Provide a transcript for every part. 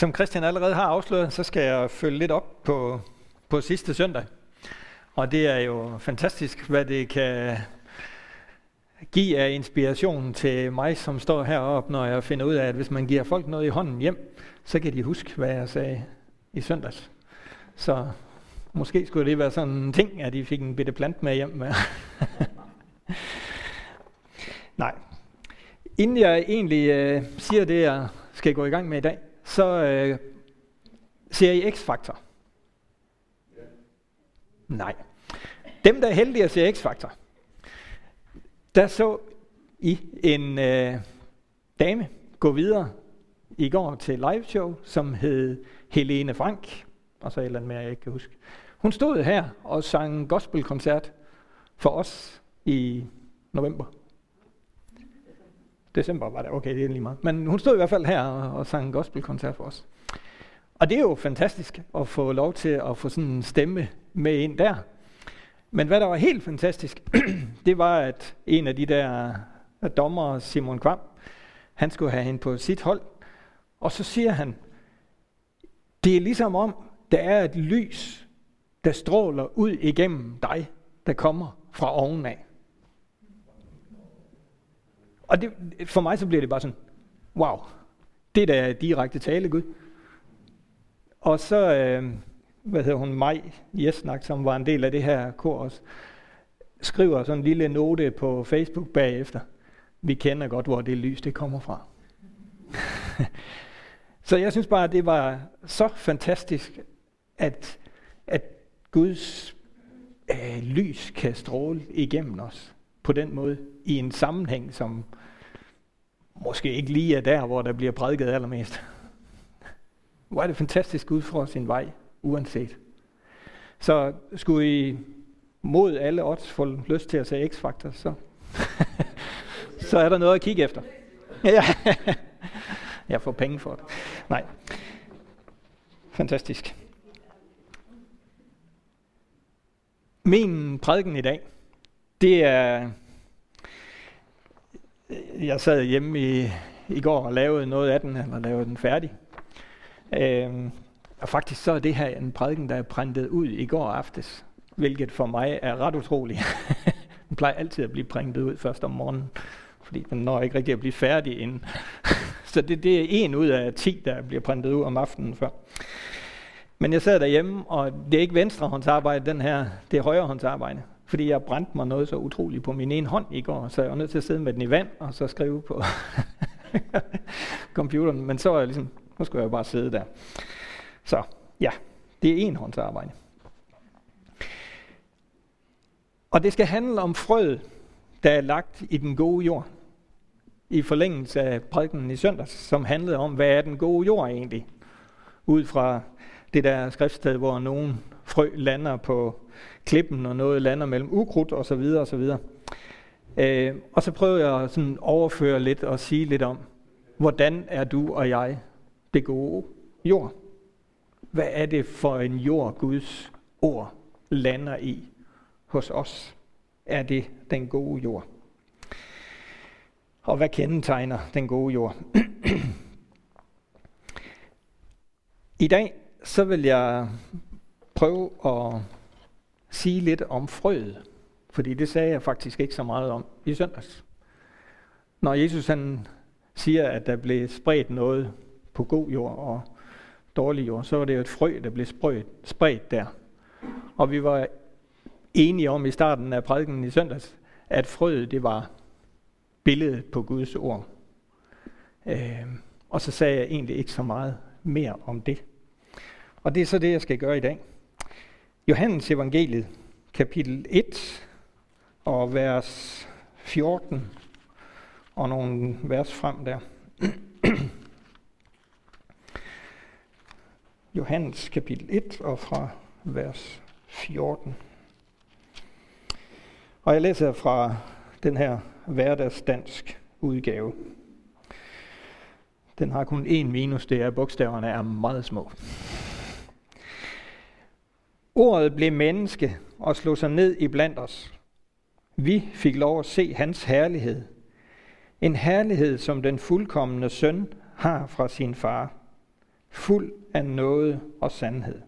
Som Christian allerede har afsløret, så skal jeg følge lidt op på, på sidste søndag. Og det er jo fantastisk, hvad det kan give af inspiration til mig, som står heroppe, når jeg finder ud af, at hvis man giver folk noget i hånden hjem, så kan de huske, hvad jeg sagde i søndags. Så måske skulle det være sådan en ting, at de fik en bitte plant med hjem med. Nej. Inden jeg egentlig øh, siger det, jeg skal gå i gang med i dag, så øh, ser I X-Factor. Nej. Dem, der er heldige at se X-faktor, der så I en øh, dame gå videre i går til live show, som hed Helene Frank, og så et eller andet mere, jeg ikke kan huske. Hun stod her og sang gospelkoncert for os i november. December var det, okay, det er lige meget. Men hun stod i hvert fald her og, og sang gospelkoncert for os. Og det er jo fantastisk at få lov til at få sådan en stemme med ind der. Men hvad der var helt fantastisk, det var, at en af de der øh, dommer, Simon Kvam, han skulle have hende på sit hold. Og så siger han, det er ligesom om, der er et lys, der stråler ud igennem dig, der kommer fra ovenaf. Og det, for mig så bliver det bare sådan, wow, det der er direkte tale, Gud. Og så, øh, hvad hedder hun, Maj Jesnak, som var en del af det her kor også, skriver sådan en lille note på Facebook bagefter. Vi kender godt, hvor det lys det kommer fra. så jeg synes bare, at det var så fantastisk, at, at Guds øh, lys kan stråle igennem os på den måde, i en sammenhæng, som måske ikke lige er der, hvor der bliver prædiket allermest. Hvor er det fantastisk, Gud får sin vej, uanset. Så skulle I mod alle odds få lyst til at se X-Factor, så, så er der noget at kigge efter. Ja. Jeg får penge for det. Nej. Fantastisk. Min prædiken i dag, det er... Jeg sad hjemme i, i går og lavede noget af den, eller lavede den færdig. Øhm, og faktisk så er det her en prædiken, der er printet ud i går aftes, hvilket for mig er ret utroligt. den plejer altid at blive printet ud først om morgenen, fordi den når ikke rigtig at blive færdig inden. så det, det er en ud af 10, der bliver printet ud om aftenen før. Men jeg sad derhjemme, og det er ikke venstrehåndsarbejde, den her, det er højrehåndsarbejde. Fordi jeg brændte mig noget så utroligt på min ene hånd i går, så jeg var nødt til at sidde med den i vand, og så skrive på computeren. Men så var jeg ligesom, nu skulle jeg jo bare sidde der. Så ja, det er enhåndsarbejde. Og det skal handle om frøet, der er lagt i den gode jord. I forlængelse af prædiken i søndags, som handlede om, hvad er den gode jord egentlig? Ud fra det der skriftsted, hvor nogen frø lander på klippen, og noget lander mellem ukrudt og så videre og så videre. Øh, og så prøver jeg at sådan overføre lidt og sige lidt om, hvordan er du og jeg det gode jord? Hvad er det for en jord, Guds ord lander i hos os? Er det den gode jord? Og hvad kendetegner den gode jord? I dag så vil jeg prøve at sige lidt om frøet, fordi det sagde jeg faktisk ikke så meget om i søndags. Når Jesus han siger, at der blev spredt noget på god jord og dårlig jord, så var det jo et frø, der blev spredt, spredt der. Og vi var enige om i starten af prædiken i søndags, at frøet det var billedet på Guds ord. Øh, og så sagde jeg egentlig ikke så meget mere om det. Og det er så det, jeg skal gøre i dag. Johannes evangeliet, kapitel 1 og vers 14 og nogle vers frem der. Johannes kapitel 1 og fra vers 14. Og jeg læser fra den her hverdagsdansk udgave. Den har kun én minus, det er, at bogstaverne er meget små. Ordet blev menneske og slog sig ned i blandt os. Vi fik lov at se hans herlighed. En herlighed, som den fuldkommende søn har fra sin far. fuld af noget og sandhed.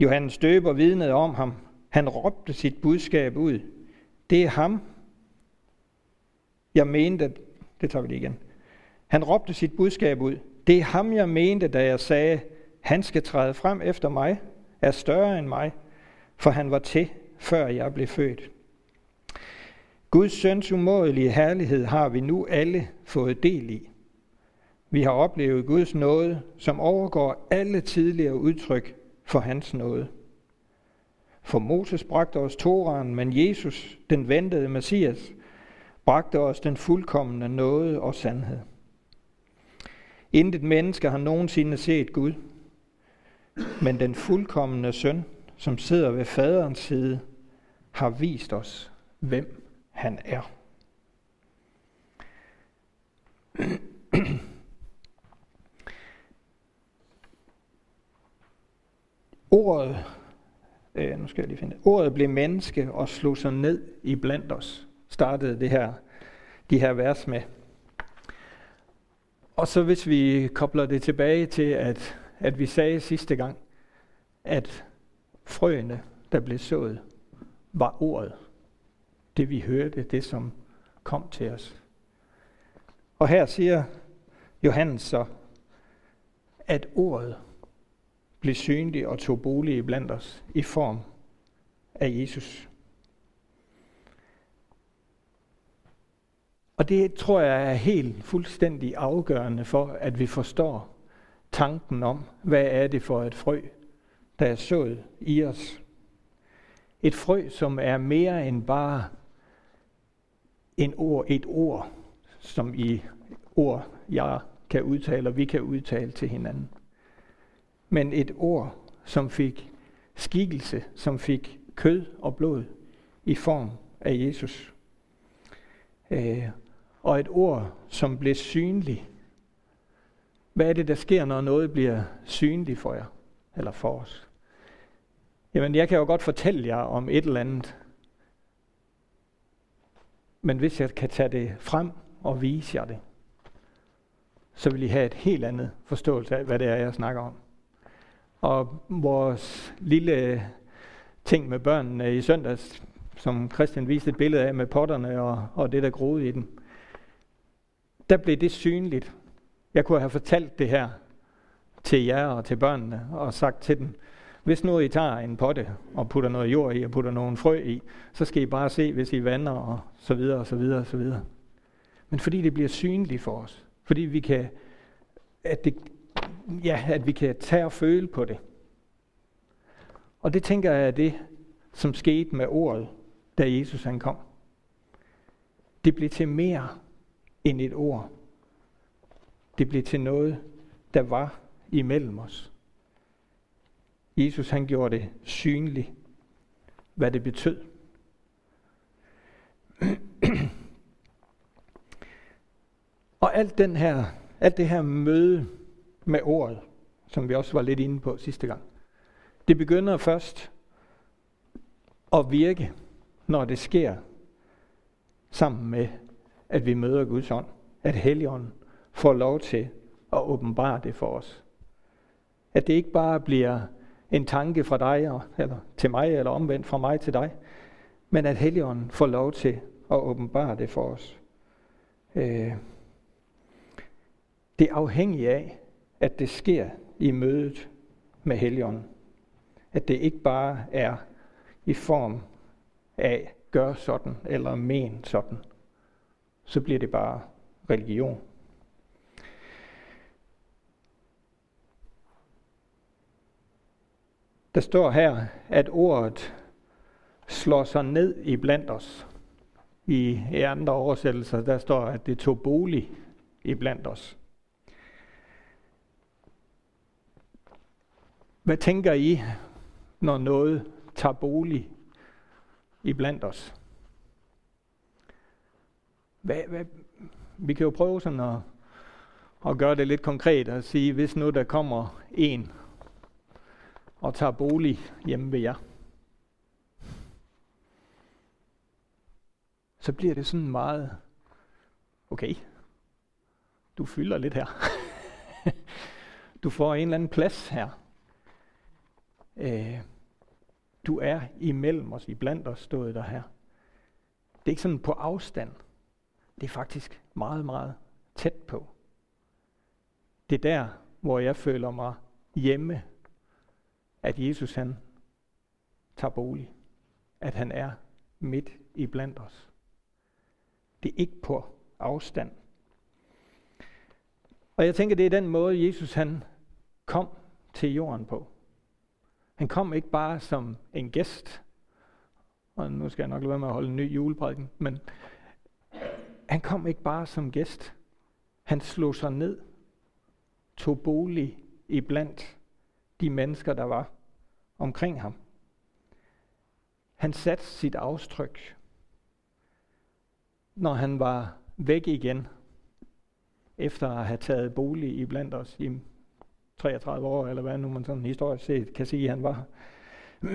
Johannes døber vidnede om ham. Han råbte sit budskab ud. Det er ham. Jeg mente, det tager vi lige igen. Han råbte sit budskab ud. Det er ham, jeg mente, da jeg sagde, han skal træde frem efter mig, er større end mig, for han var til, før jeg blev født. Guds søns umådelige herlighed har vi nu alle fået del i. Vi har oplevet Guds nåde, som overgår alle tidligere udtryk for hans nåde. For Moses bragte os Toran, men Jesus, den ventede Messias, bragte os den fuldkommende nåde og sandhed. Intet menneske har nogensinde set Gud, men den fuldkommende søn, som sidder ved faderens side, har vist os, hvem han er. Ordet, øh, nu skal jeg lige finde det. Ordet blev menneske og slog sig ned i blandt os. Startede det her, de her vers med. Og så hvis vi kobler det tilbage til, at, at vi sagde sidste gang, at frøene, der blev sået, var ordet. Det vi hørte, det som kom til os. Og her siger Johannes så, at ordet blev synlig og tog bolig blandt os i form af Jesus. Og det tror jeg er helt fuldstændig afgørende for, at vi forstår tanken om, hvad er det for et frø, der er sået i os. Et frø, som er mere end bare en ord, et ord, som i ord, jeg kan udtale, og vi kan udtale til hinanden. Men et ord, som fik skikkelse, som fik kød og blod i form af Jesus. Øh, og et ord, som blev synligt. Hvad er det, der sker, når noget bliver synligt for jer, eller for os? Jamen, jeg kan jo godt fortælle jer om et eller andet, men hvis jeg kan tage det frem og vise jer det, så vil I have et helt andet forståelse af, hvad det er, jeg snakker om. Og vores lille ting med børnene i søndags, som Christian viste et billede af med potterne og, og det, der groede i den, der blev det synligt. Jeg kunne have fortalt det her til jer og til børnene og sagt til dem, hvis nu I tager en potte og putter noget jord i og putter nogle frø i, så skal I bare se, hvis I vander og så videre og så videre og så videre. Men fordi det bliver synligt for os, fordi vi kan, at, det, ja, at vi kan tage og føle på det. Og det tænker jeg er det, som skete med ordet, da Jesus han kom. Det blev til mere end et ord. Det blev til noget, der var imellem os. Jesus han gjorde det synligt, hvad det betød. Og alt, den her, alt det her møde med ordet, som vi også var lidt inde på sidste gang, det begynder først at virke, når det sker sammen med, at vi møder Guds ånd. At Helligånden får lov til at åbenbare det for os. At det ikke bare bliver en tanke fra dig, eller til mig, eller omvendt fra mig til dig, men at Helligånden får lov til at åbenbare det for os. Øh, det er afhængigt af, at det sker i mødet med Helligånden. At det ikke bare er i form af gør sådan eller men sådan. Så bliver det bare religion. Der står her, at ordet slår sig ned i blandt os. I, I andre oversættelser, der står, at det tog bolig i blandt os. Hvad tænker I, når noget tager bolig i blandt os? Hvad, hvad, vi kan jo prøve sådan at, at gøre det lidt konkret og sige, hvis nu der kommer en og tager bolig hjemme ved jer, så bliver det sådan meget, okay, du fylder lidt her. du får en eller anden plads her. Øh, du er imellem os, i blandt os stået der her. Det er ikke sådan på afstand. Det er faktisk meget, meget tæt på. Det er der, hvor jeg føler mig hjemme, at Jesus han tager bolig. At han er midt i blandt os. Det er ikke på afstand. Og jeg tænker, det er den måde, Jesus han kom til jorden på. Han kom ikke bare som en gæst, og nu skal jeg nok lade være med at holde en ny juleprædiken, men han kom ikke bare som gæst. Han slog sig ned, tog bolig i blandt de mennesker, der var omkring ham. Han satte sit aftryk, når han var væk igen, efter at have taget bolig i blandt os i 33 år, eller hvad nu man sådan historisk set kan sige, han var.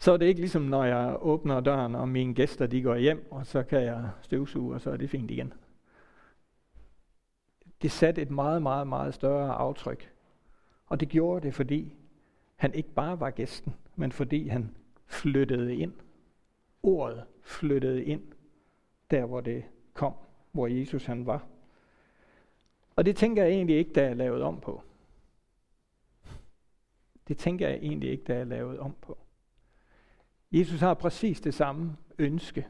så er det ikke ligesom, når jeg åbner døren, og mine gæster de går hjem, og så kan jeg støvsuge, og så er det fint igen. Det satte et meget, meget, meget større aftryk. Og det gjorde det, fordi han ikke bare var gæsten, men fordi han flyttede ind. Ordet flyttede ind, der hvor det kom, hvor Jesus han var. Og det tænker jeg egentlig ikke, der er lavet om på. Det tænker jeg egentlig ikke, der er lavet om på. Jesus har præcis det samme ønske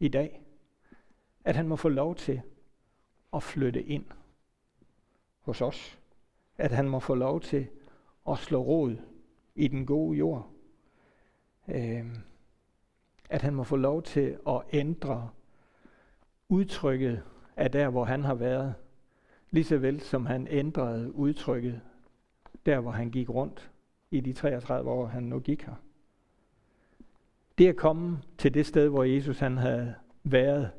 i dag. At han må få lov til at flytte ind hos os. At han må få lov til at slå rod i den gode jord. Øh, at han må få lov til at ændre udtrykket af der, hvor han har været, lige så vel som han ændrede udtrykket der, hvor han gik rundt i de 33 år, han nu gik her. Det at komme til det sted, hvor Jesus han havde været,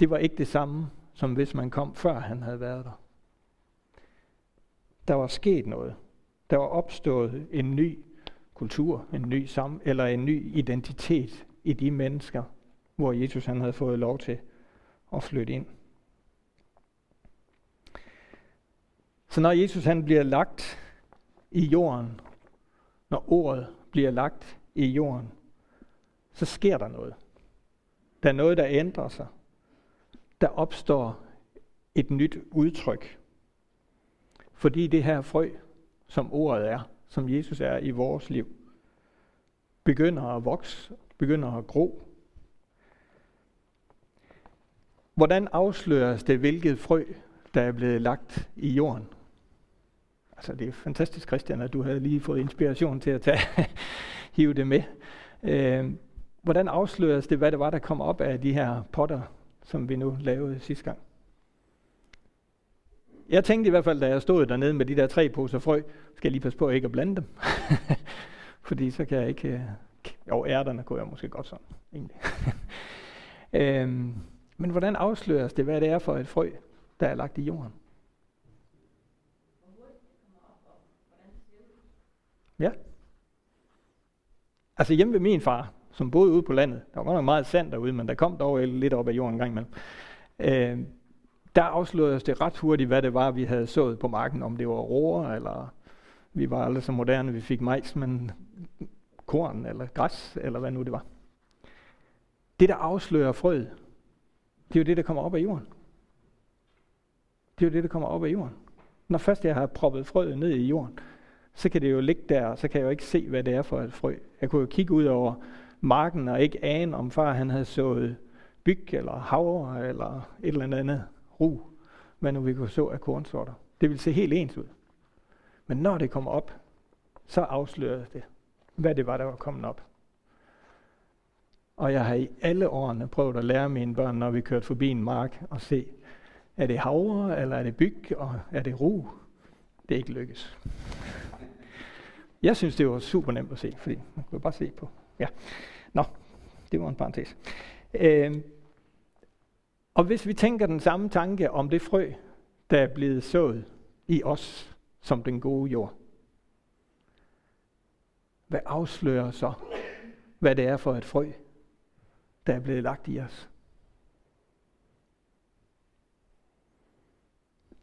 det var ikke det samme, som hvis man kom før han havde været der. Der var sket noget. Der var opstået en ny kultur, en ny sam eller en ny identitet i de mennesker, hvor Jesus han havde fået lov til at flytte ind. Så når Jesus han bliver lagt i jorden, når ordet bliver lagt i jorden, så sker der noget. Der er noget, der ændrer sig. Der opstår et nyt udtryk. Fordi det her frø, som ordet er, som Jesus er i vores liv, begynder at vokse, begynder at gro. Hvordan afsløres det, hvilket frø, der er blevet lagt i jorden? Altså, det er fantastisk, Christian, at du havde lige fået inspiration til at tage, hive det med. Øh, hvordan afsløres det, hvad det var, der kom op af de her potter, som vi nu lavede sidste gang? Jeg tænkte i hvert fald, da jeg stod dernede med de der tre poser frø, skal jeg lige passe på ikke at blande dem. Fordi så kan jeg ikke... Øh, jo, ærterne kunne jeg måske godt sådan, egentlig. øhm, men hvordan afsløres det, hvad det er for et frø, der er lagt i jorden? Ja. Altså hjemme ved min far, som boede ude på landet, der var godt nok meget sand derude, men der kom dog lidt op af jorden en gang imellem. Øh, der afslørede det ret hurtigt, hvad det var, vi havde sået på marken, om det var roer, eller vi var alle så moderne, vi fik majs, men korn, eller græs, eller hvad nu det var. Det, der afslører frøet, det er jo det, der kommer op af jorden. Det er jo det, der kommer op af jorden. Når først jeg har proppet frøet ned i jorden, så kan det jo ligge der, og så kan jeg jo ikke se, hvad det er for et frø. Jeg kunne jo kigge ud over marken og ikke ane, om far han havde sået byg eller havre eller et eller andet ro, hvad nu vi kunne så af kornsorter. Det vil se helt ens ud. Men når det kommer op, så afslørede det, hvad det var, der var kommet op. Og jeg har i alle årene prøvet at lære mine børn, når vi kørte forbi en mark, at se, er det havre, eller er det byg, og er det ro? Det er ikke lykkes. Jeg synes, det var super nemt at se, fordi man kunne bare se på. Ja. Nå, det var en parentes. Øh, og hvis vi tænker den samme tanke om det frø, der er blevet sået i os som den gode jord, hvad afslører så, hvad det er for et frø, der er blevet lagt i os?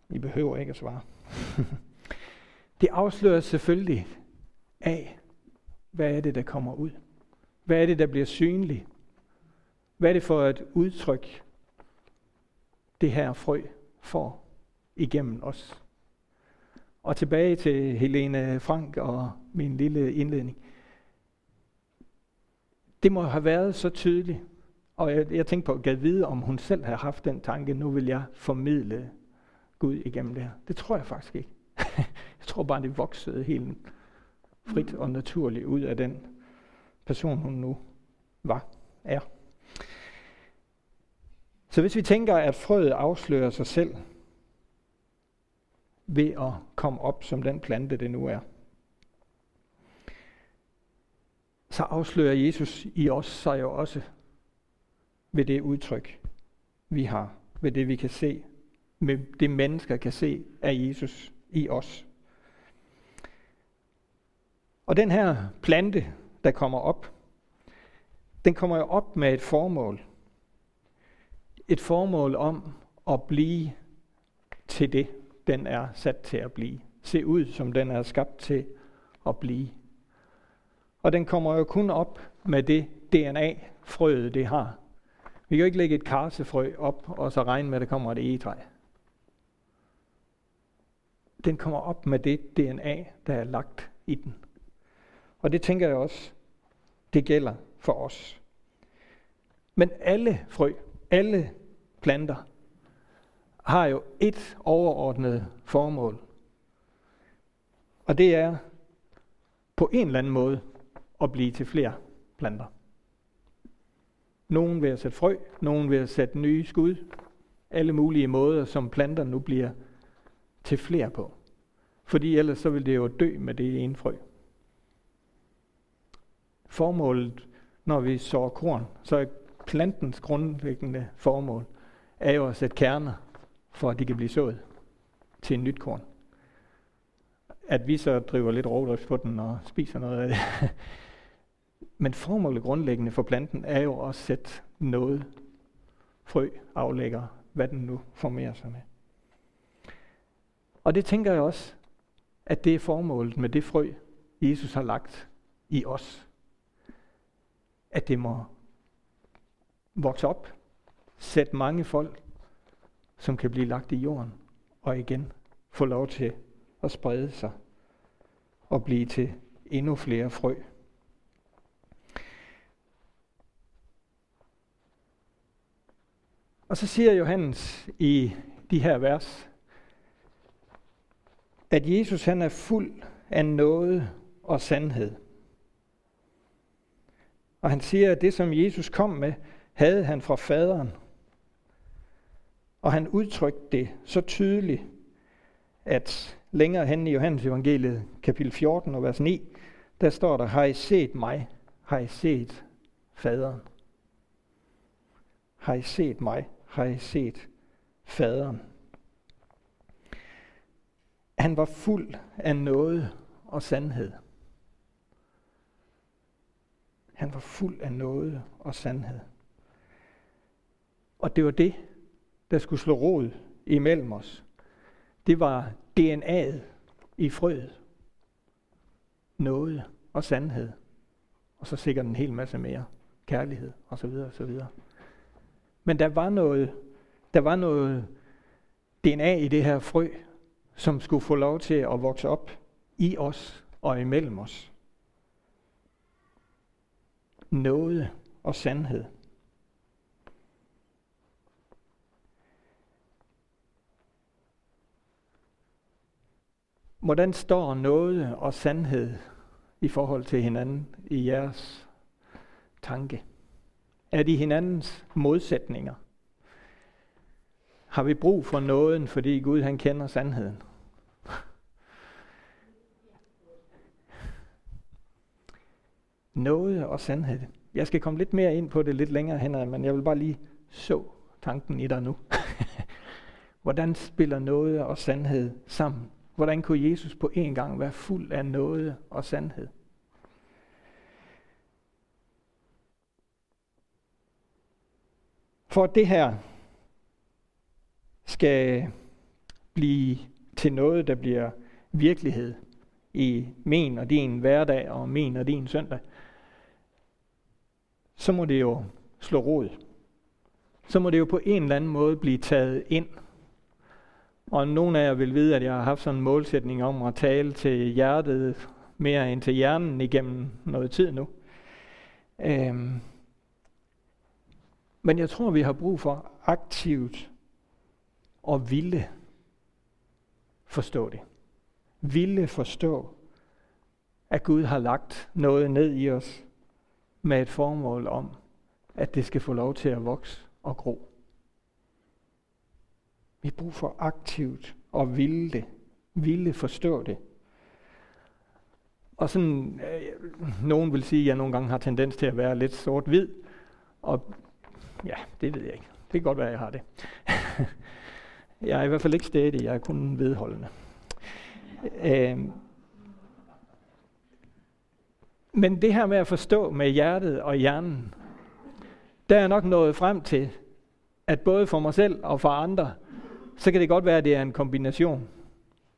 I behøver ikke at svare. det afslører selvfølgelig af, hvad er det, der kommer ud? Hvad er det, der bliver synligt? Hvad er det for et udtryk, det her frø får igennem os? Og tilbage til Helene Frank og min lille indledning. Det må have været så tydeligt, og jeg, jeg tænkte på at vide, om hun selv havde haft den tanke, nu vil jeg formidle Gud igennem det her. Det tror jeg faktisk ikke. jeg tror bare, det voksede helt frit og naturligt ud af den person, hun nu var, er. Så hvis vi tænker, at frøet afslører sig selv ved at komme op som den plante, det nu er, så afslører Jesus i os sig jo også ved det udtryk, vi har, ved det vi kan se, med det mennesker kan se af Jesus i os. Og den her plante, der kommer op, den kommer jo op med et formål. Et formål om at blive til det, den er sat til at blive. Se ud, som den er skabt til at blive. Og den kommer jo kun op med det DNA, frøet det har. Vi kan jo ikke lægge et karsefrø op, og så regne med, at der kommer et egetræ. Den kommer op med det DNA, der er lagt i den. Og det tænker jeg også, det gælder for os. Men alle frø, alle planter, har jo et overordnet formål. Og det er på en eller anden måde at blive til flere planter. Nogen ved at sætte frø, nogen ved at sætte nye skud. Alle mulige måder, som planter nu bliver til flere på. Fordi ellers så vil det jo dø med det ene frø. Formålet, når vi sår korn, så er plantens grundlæggende formål, er jo at sætte kerner, for at de kan blive sået til en nyt korn. At vi så driver lidt rovdrift på den og spiser noget af det, Men formålet grundlæggende for planten er jo at sætte noget frø, aflægger, hvad den nu formerer sig med. Og det tænker jeg også, at det er formålet med det frø, Jesus har lagt i os. At det må vokse op, sætte mange folk, som kan blive lagt i jorden, og igen få lov til at sprede sig og blive til endnu flere frø. Og så siger Johannes i de her vers, at Jesus han er fuld af noget og sandhed. Og han siger, at det som Jesus kom med, havde han fra faderen. Og han udtrykte det så tydeligt, at længere hen i Johannes evangeliet, kapitel 14 og vers 9, der står der, har I set mig, har I set faderen. Har I set mig, har I set faderen. Han var fuld af noget og sandhed. Han var fuld af noget og sandhed. Og det var det, der skulle slå rod imellem os. Det var DNA'et i frøet. Noget og sandhed. Og så sikkert en hel masse mere. Kærlighed og så videre og så videre. Men der var noget, der var noget DNA i det her frø, som skulle få lov til at vokse op i os og imellem os. Noget og sandhed. Hvordan står noget og sandhed i forhold til hinanden i jeres tanke? Er de hinandens modsætninger? Har vi brug for nåden, fordi Gud han kender sandheden? Noget og sandhed. Jeg skal komme lidt mere ind på det lidt længere hen, men jeg vil bare lige så tanken i dig nu. Hvordan spiller noget og sandhed sammen? Hvordan kunne Jesus på en gang være fuld af noget og sandhed? For at det her skal blive til noget, der bliver virkelighed i min og din hverdag og min og din søndag, så må det jo slå rod. Så må det jo på en eller anden måde blive taget ind. Og nogle af jer vil vide, at jeg har haft sådan en målsætning om at tale til hjertet mere end til hjernen igennem noget tid nu. Øhm. Men jeg tror, vi har brug for aktivt og ville forstå det. Ville forstå, at Gud har lagt noget ned i os med et formål om, at det skal få lov til at vokse og gro. Vi har brug for aktivt og ville det. Ville forstå det. Og sådan, øh, nogen vil sige, at jeg nogle gange har tendens til at være lidt sort-hvid. Og ja, det ved jeg ikke. Det kan godt være, at jeg har det. jeg er i hvert fald ikke stædig, jeg er kun vedholdende. Øh, men det her med at forstå med hjertet og hjernen, der er nok nået frem til, at både for mig selv og for andre, så kan det godt være, at det er en kombination.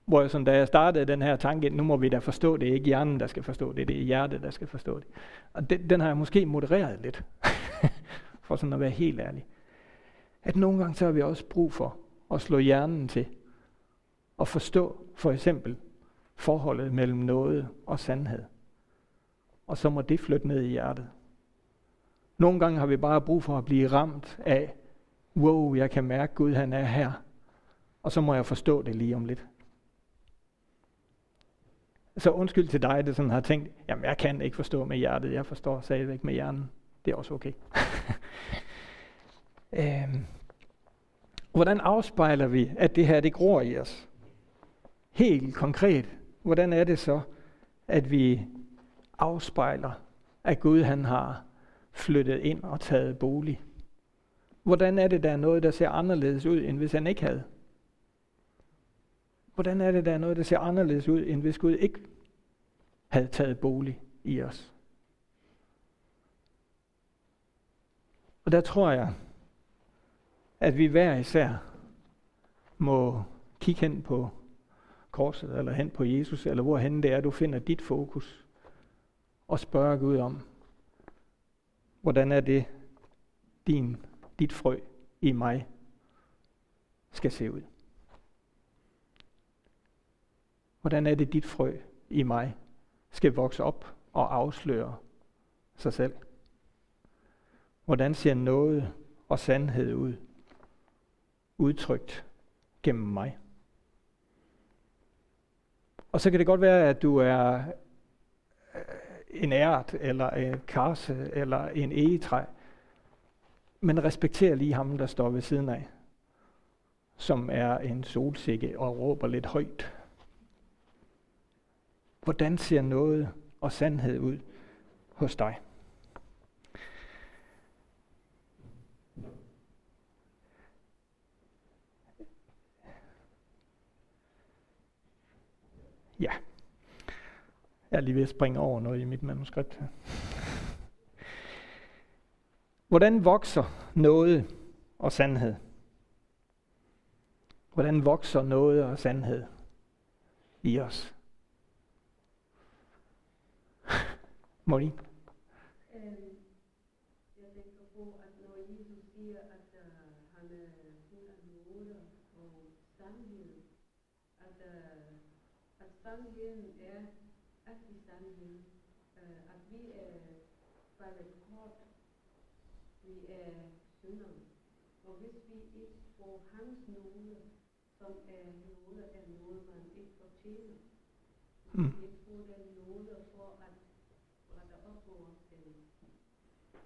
Hvor jeg, sådan, da jeg startede den her tanke, nu må vi da forstå det, ikke hjernen, der skal forstå det, det er hjertet, der skal forstå det. Og den, den har jeg måske modereret lidt, for sådan at være helt ærlig. At nogle gange så har vi også brug for at slå hjernen til, og forstå for eksempel forholdet mellem noget og sandhed. Og så må det flytte ned i hjertet. Nogle gange har vi bare brug for at blive ramt af, wow, jeg kan mærke, Gud han er her. Og så må jeg forstå det lige om lidt. Så undskyld til dig, der sådan har tænkt, jamen jeg kan ikke forstå med hjertet, jeg forstår stadigvæk med hjernen. Det er også okay. øhm. Hvordan afspejler vi, at det her det gror i os? Helt konkret, hvordan er det så, at vi afspejler, at Gud han har flyttet ind og taget bolig? Hvordan er det, der er noget, der ser anderledes ud, end hvis han ikke havde? Hvordan er det, der er noget, der ser anderledes ud, end hvis Gud ikke havde taget bolig i os? Og der tror jeg, at vi hver især må kigge hen på korset, eller hen på Jesus, eller hvorhen det er, du finder dit fokus, og spørge Gud om, hvordan er det, din, dit frø i mig skal se ud. Hvordan er det, dit frø i mig skal vokse op og afsløre sig selv? Hvordan ser noget og sandhed ud, udtrykt gennem mig? Og så kan det godt være, at du er øh, en ært, eller en karse, eller en egetræ. Men respekter lige ham, der står ved siden af, som er en solsikke og råber lidt højt. Hvordan ser noget og sandhed ud hos dig? Ja. Jeg er lige ved at springe over noget i mit manuskript her. Hvordan vokser noget og sandhed? Hvordan vokser noget og sandhed i os? Molly? sandheden er, at i sandheden, øh, at vi er faldet kort, vi er syndere. Og hvis vi ikke får hans nåde, som er nåde er noget, man ikke fortjener, mm. vi ikke får den nåde for at på selv.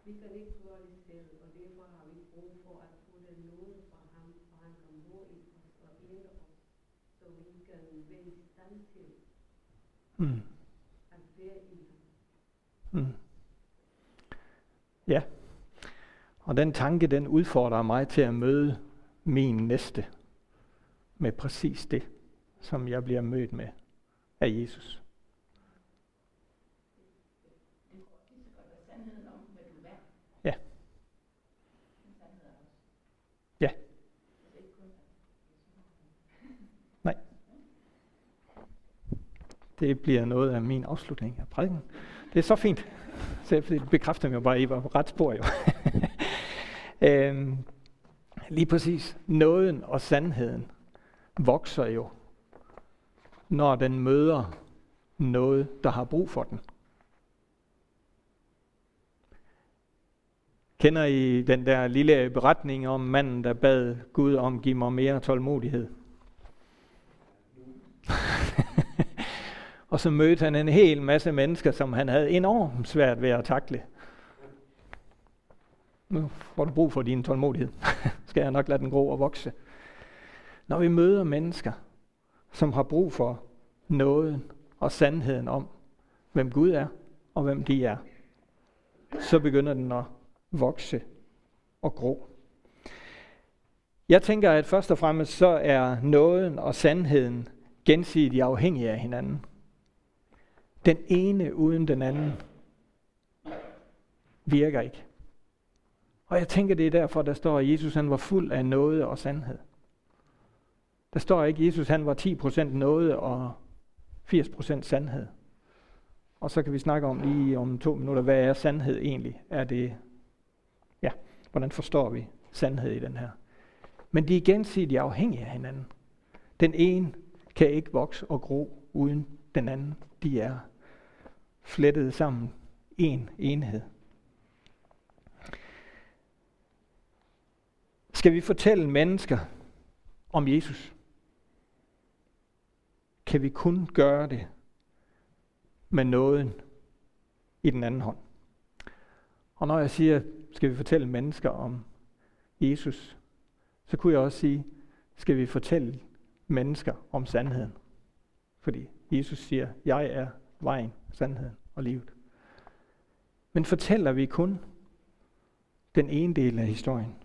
Vi kan ikke gøre det selv, og derfor har vi brug for at få den nåde fra ham, for han kan bo i os og ære os, så vi kan være i stand til Mm. Mm. Ja. Og den tanke, den udfordrer mig til at møde min næste med præcis det, som jeg bliver mødt med af Jesus. Ja. Ja. Det bliver noget af min afslutning af prædiken. Det er så fint. Så det bekræfter mig jo bare, at I var på ret spor jo. øhm, lige præcis. Nåden og sandheden vokser jo, når den møder noget, der har brug for den. Kender I den der lille beretning om manden, der bad Gud om, give mig mere tålmodighed? Og så mødte han en hel masse mennesker, som han havde enormt svært ved at takle. Nu får du brug for din tålmodighed. Skal jeg nok lade den gro og vokse. Når vi møder mennesker, som har brug for noget og sandheden om, hvem Gud er og hvem de er, så begynder den at vokse og gro. Jeg tænker, at først og fremmest så er nåden og sandheden gensidigt afhængige af hinanden. Den ene uden den anden virker ikke. Og jeg tænker, det er derfor, der står, at Jesus han var fuld af noget og sandhed. Der står ikke, at Jesus han var 10% noget og 80% sandhed. Og så kan vi snakke om lige om to minutter, hvad er sandhed egentlig? Er det, ja, hvordan forstår vi sandhed i den her? Men de er gensidigt afhængige af hinanden. Den ene kan ikke vokse og gro uden den anden. De er flettet sammen en enhed. Skal vi fortælle mennesker om Jesus? Kan vi kun gøre det med nåden i den anden hånd? Og når jeg siger, skal vi fortælle mennesker om Jesus, så kunne jeg også sige, skal vi fortælle mennesker om sandheden? Fordi Jesus siger, jeg er vejen, sandheden og livet. Men fortæller vi kun den ene del af historien?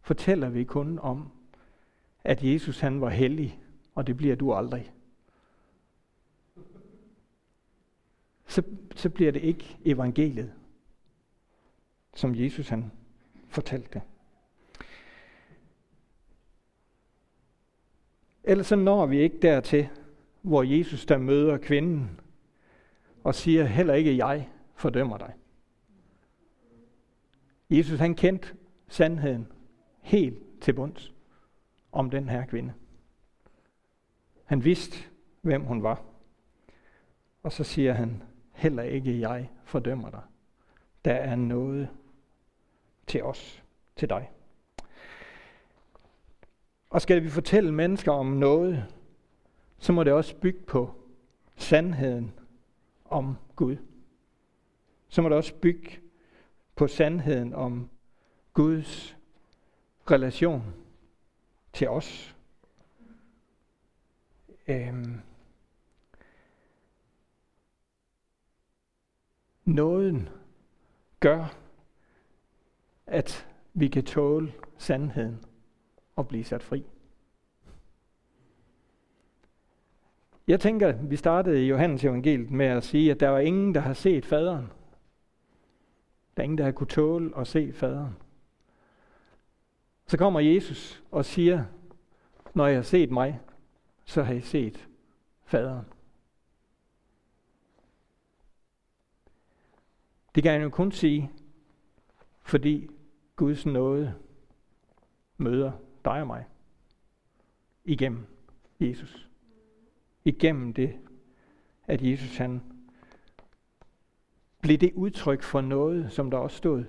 Fortæller vi kun om, at Jesus han var hellig, og det bliver du aldrig? Så, så bliver det ikke evangeliet, som Jesus han fortalte. Ellers så når vi ikke dertil, hvor Jesus der møder kvinden og siger, heller ikke jeg fordømmer dig. Jesus han kendte sandheden helt til bunds om den her kvinde. Han vidste, hvem hun var. Og så siger han, heller ikke jeg fordømmer dig. Der er noget til os, til dig. Og skal vi fortælle mennesker om noget, så må det også bygge på sandheden om Gud. Så må det også bygge på sandheden om Guds relation til os. Øhm. Nåden gør, at vi kan tåle sandheden og blive sat fri. Jeg tænker, vi startede i Johannes evangeliet med at sige, at der var ingen, der har set faderen. Der er ingen, der har kunne tåle at se faderen. Så kommer Jesus og siger, når I har set mig, så har I set faderen. Det kan jeg jo kun sige, fordi Guds nåde møder dig og mig igennem Jesus. Igennem det, at Jesus han blev det udtryk for noget, som der også stod,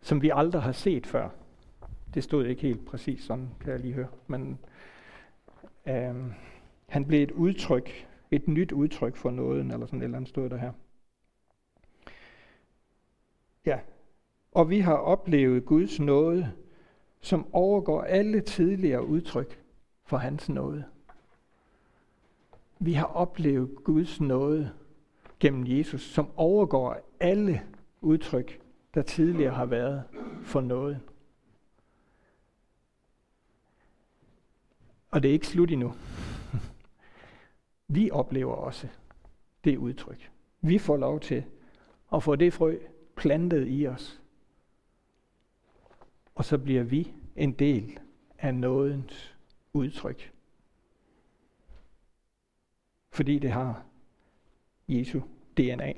som vi aldrig har set før. Det stod ikke helt præcis sådan, kan jeg lige høre. Men øhm, han blev et udtryk, et nyt udtryk for noget, eller sådan et eller andet stod der her. Ja, og vi har oplevet Guds nåde, som overgår alle tidligere udtryk for hans nåde. Vi har oplevet Guds nåde gennem Jesus, som overgår alle udtryk, der tidligere har været for noget. Og det er ikke slut endnu. Vi oplever også det udtryk. Vi får lov til at få det frø plantet i os. Og så bliver vi en del af nådens udtryk. Fordi det har Jesu DNA.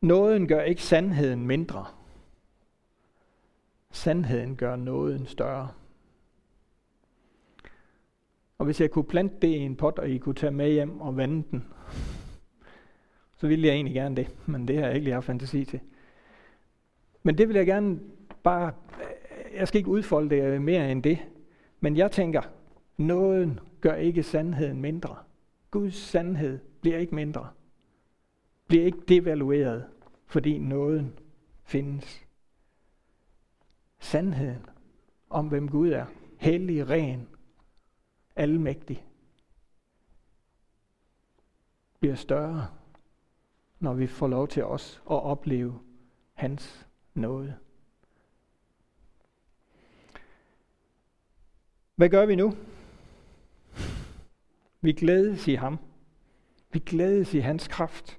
Nåden gør ikke sandheden mindre. Sandheden gør nåden større. Og hvis jeg kunne plante det i en pot, og I kunne tage med hjem og vande den, så ville jeg egentlig gerne det, men det har jeg ikke lige haft fantasi til. Men det vil jeg gerne bare, jeg skal ikke udfolde det mere end det, men jeg tænker, nåden gør ikke sandheden mindre. Guds sandhed bliver ikke mindre. Bliver ikke devalueret, fordi nåden findes. Sandheden om, hvem Gud er, hellig, ren, almægtig, bliver større, når vi får lov til os at opleve hans nåde. Hvad gør vi nu? Vi glædes i ham. Vi glædes i hans kraft.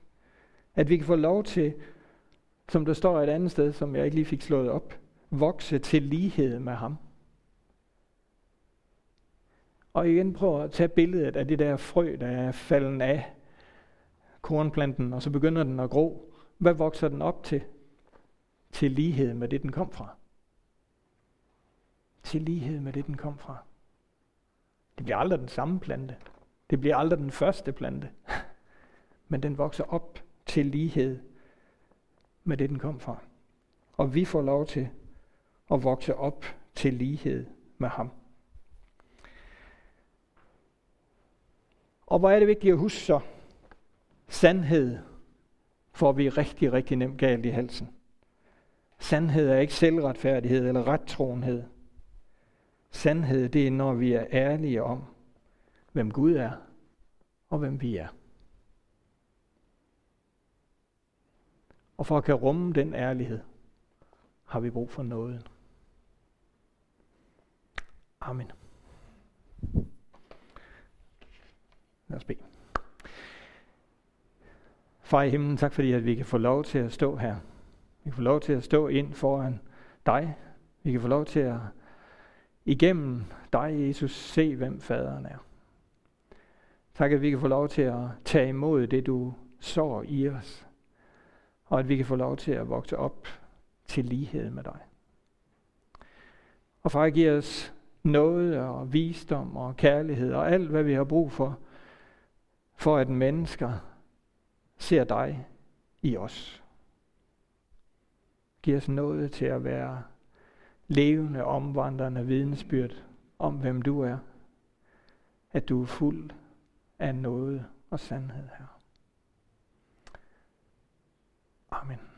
At vi kan få lov til, som der står et andet sted, som jeg ikke lige fik slået op, vokse til lighed med ham. Og igen prøv at tage billedet af det der frø, der er falden af kornplanten, og så begynder den at gro. Hvad vokser den op til? Til lighed med det, den kom fra. Til lighed med det, den kom fra. Det bliver aldrig den samme plante. Det bliver aldrig den første plante. Men den vokser op til lighed med det, den kom fra. Og vi får lov til at vokse op til lighed med ham. Og hvor er det vigtigt at huske så? Sandhed får vi rigtig, rigtig nemt galt i halsen. Sandhed er ikke selvretfærdighed eller rettroenhed. Sandhed, det er, når vi er ærlige om, hvem Gud er og hvem vi er. Og for at kan rumme den ærlighed, har vi brug for noget. Amen. Lad os bede. Far i himlen, tak fordi at vi kan få lov til at stå her. Vi kan få lov til at stå ind foran dig. Vi kan få lov til at igennem dig, Jesus, se hvem faderen er. Tak at vi kan få lov til at tage imod det, du sår i os. Og at vi kan få lov til at vokse op til lighed med dig. Og far, giv os noget og visdom og kærlighed og alt, hvad vi har brug for, for at mennesker ser dig i os. Giv os noget til at være levende, omvandrende vidensbyrd om, hvem du er. At du er fuld af noget og sandhed her. Amen.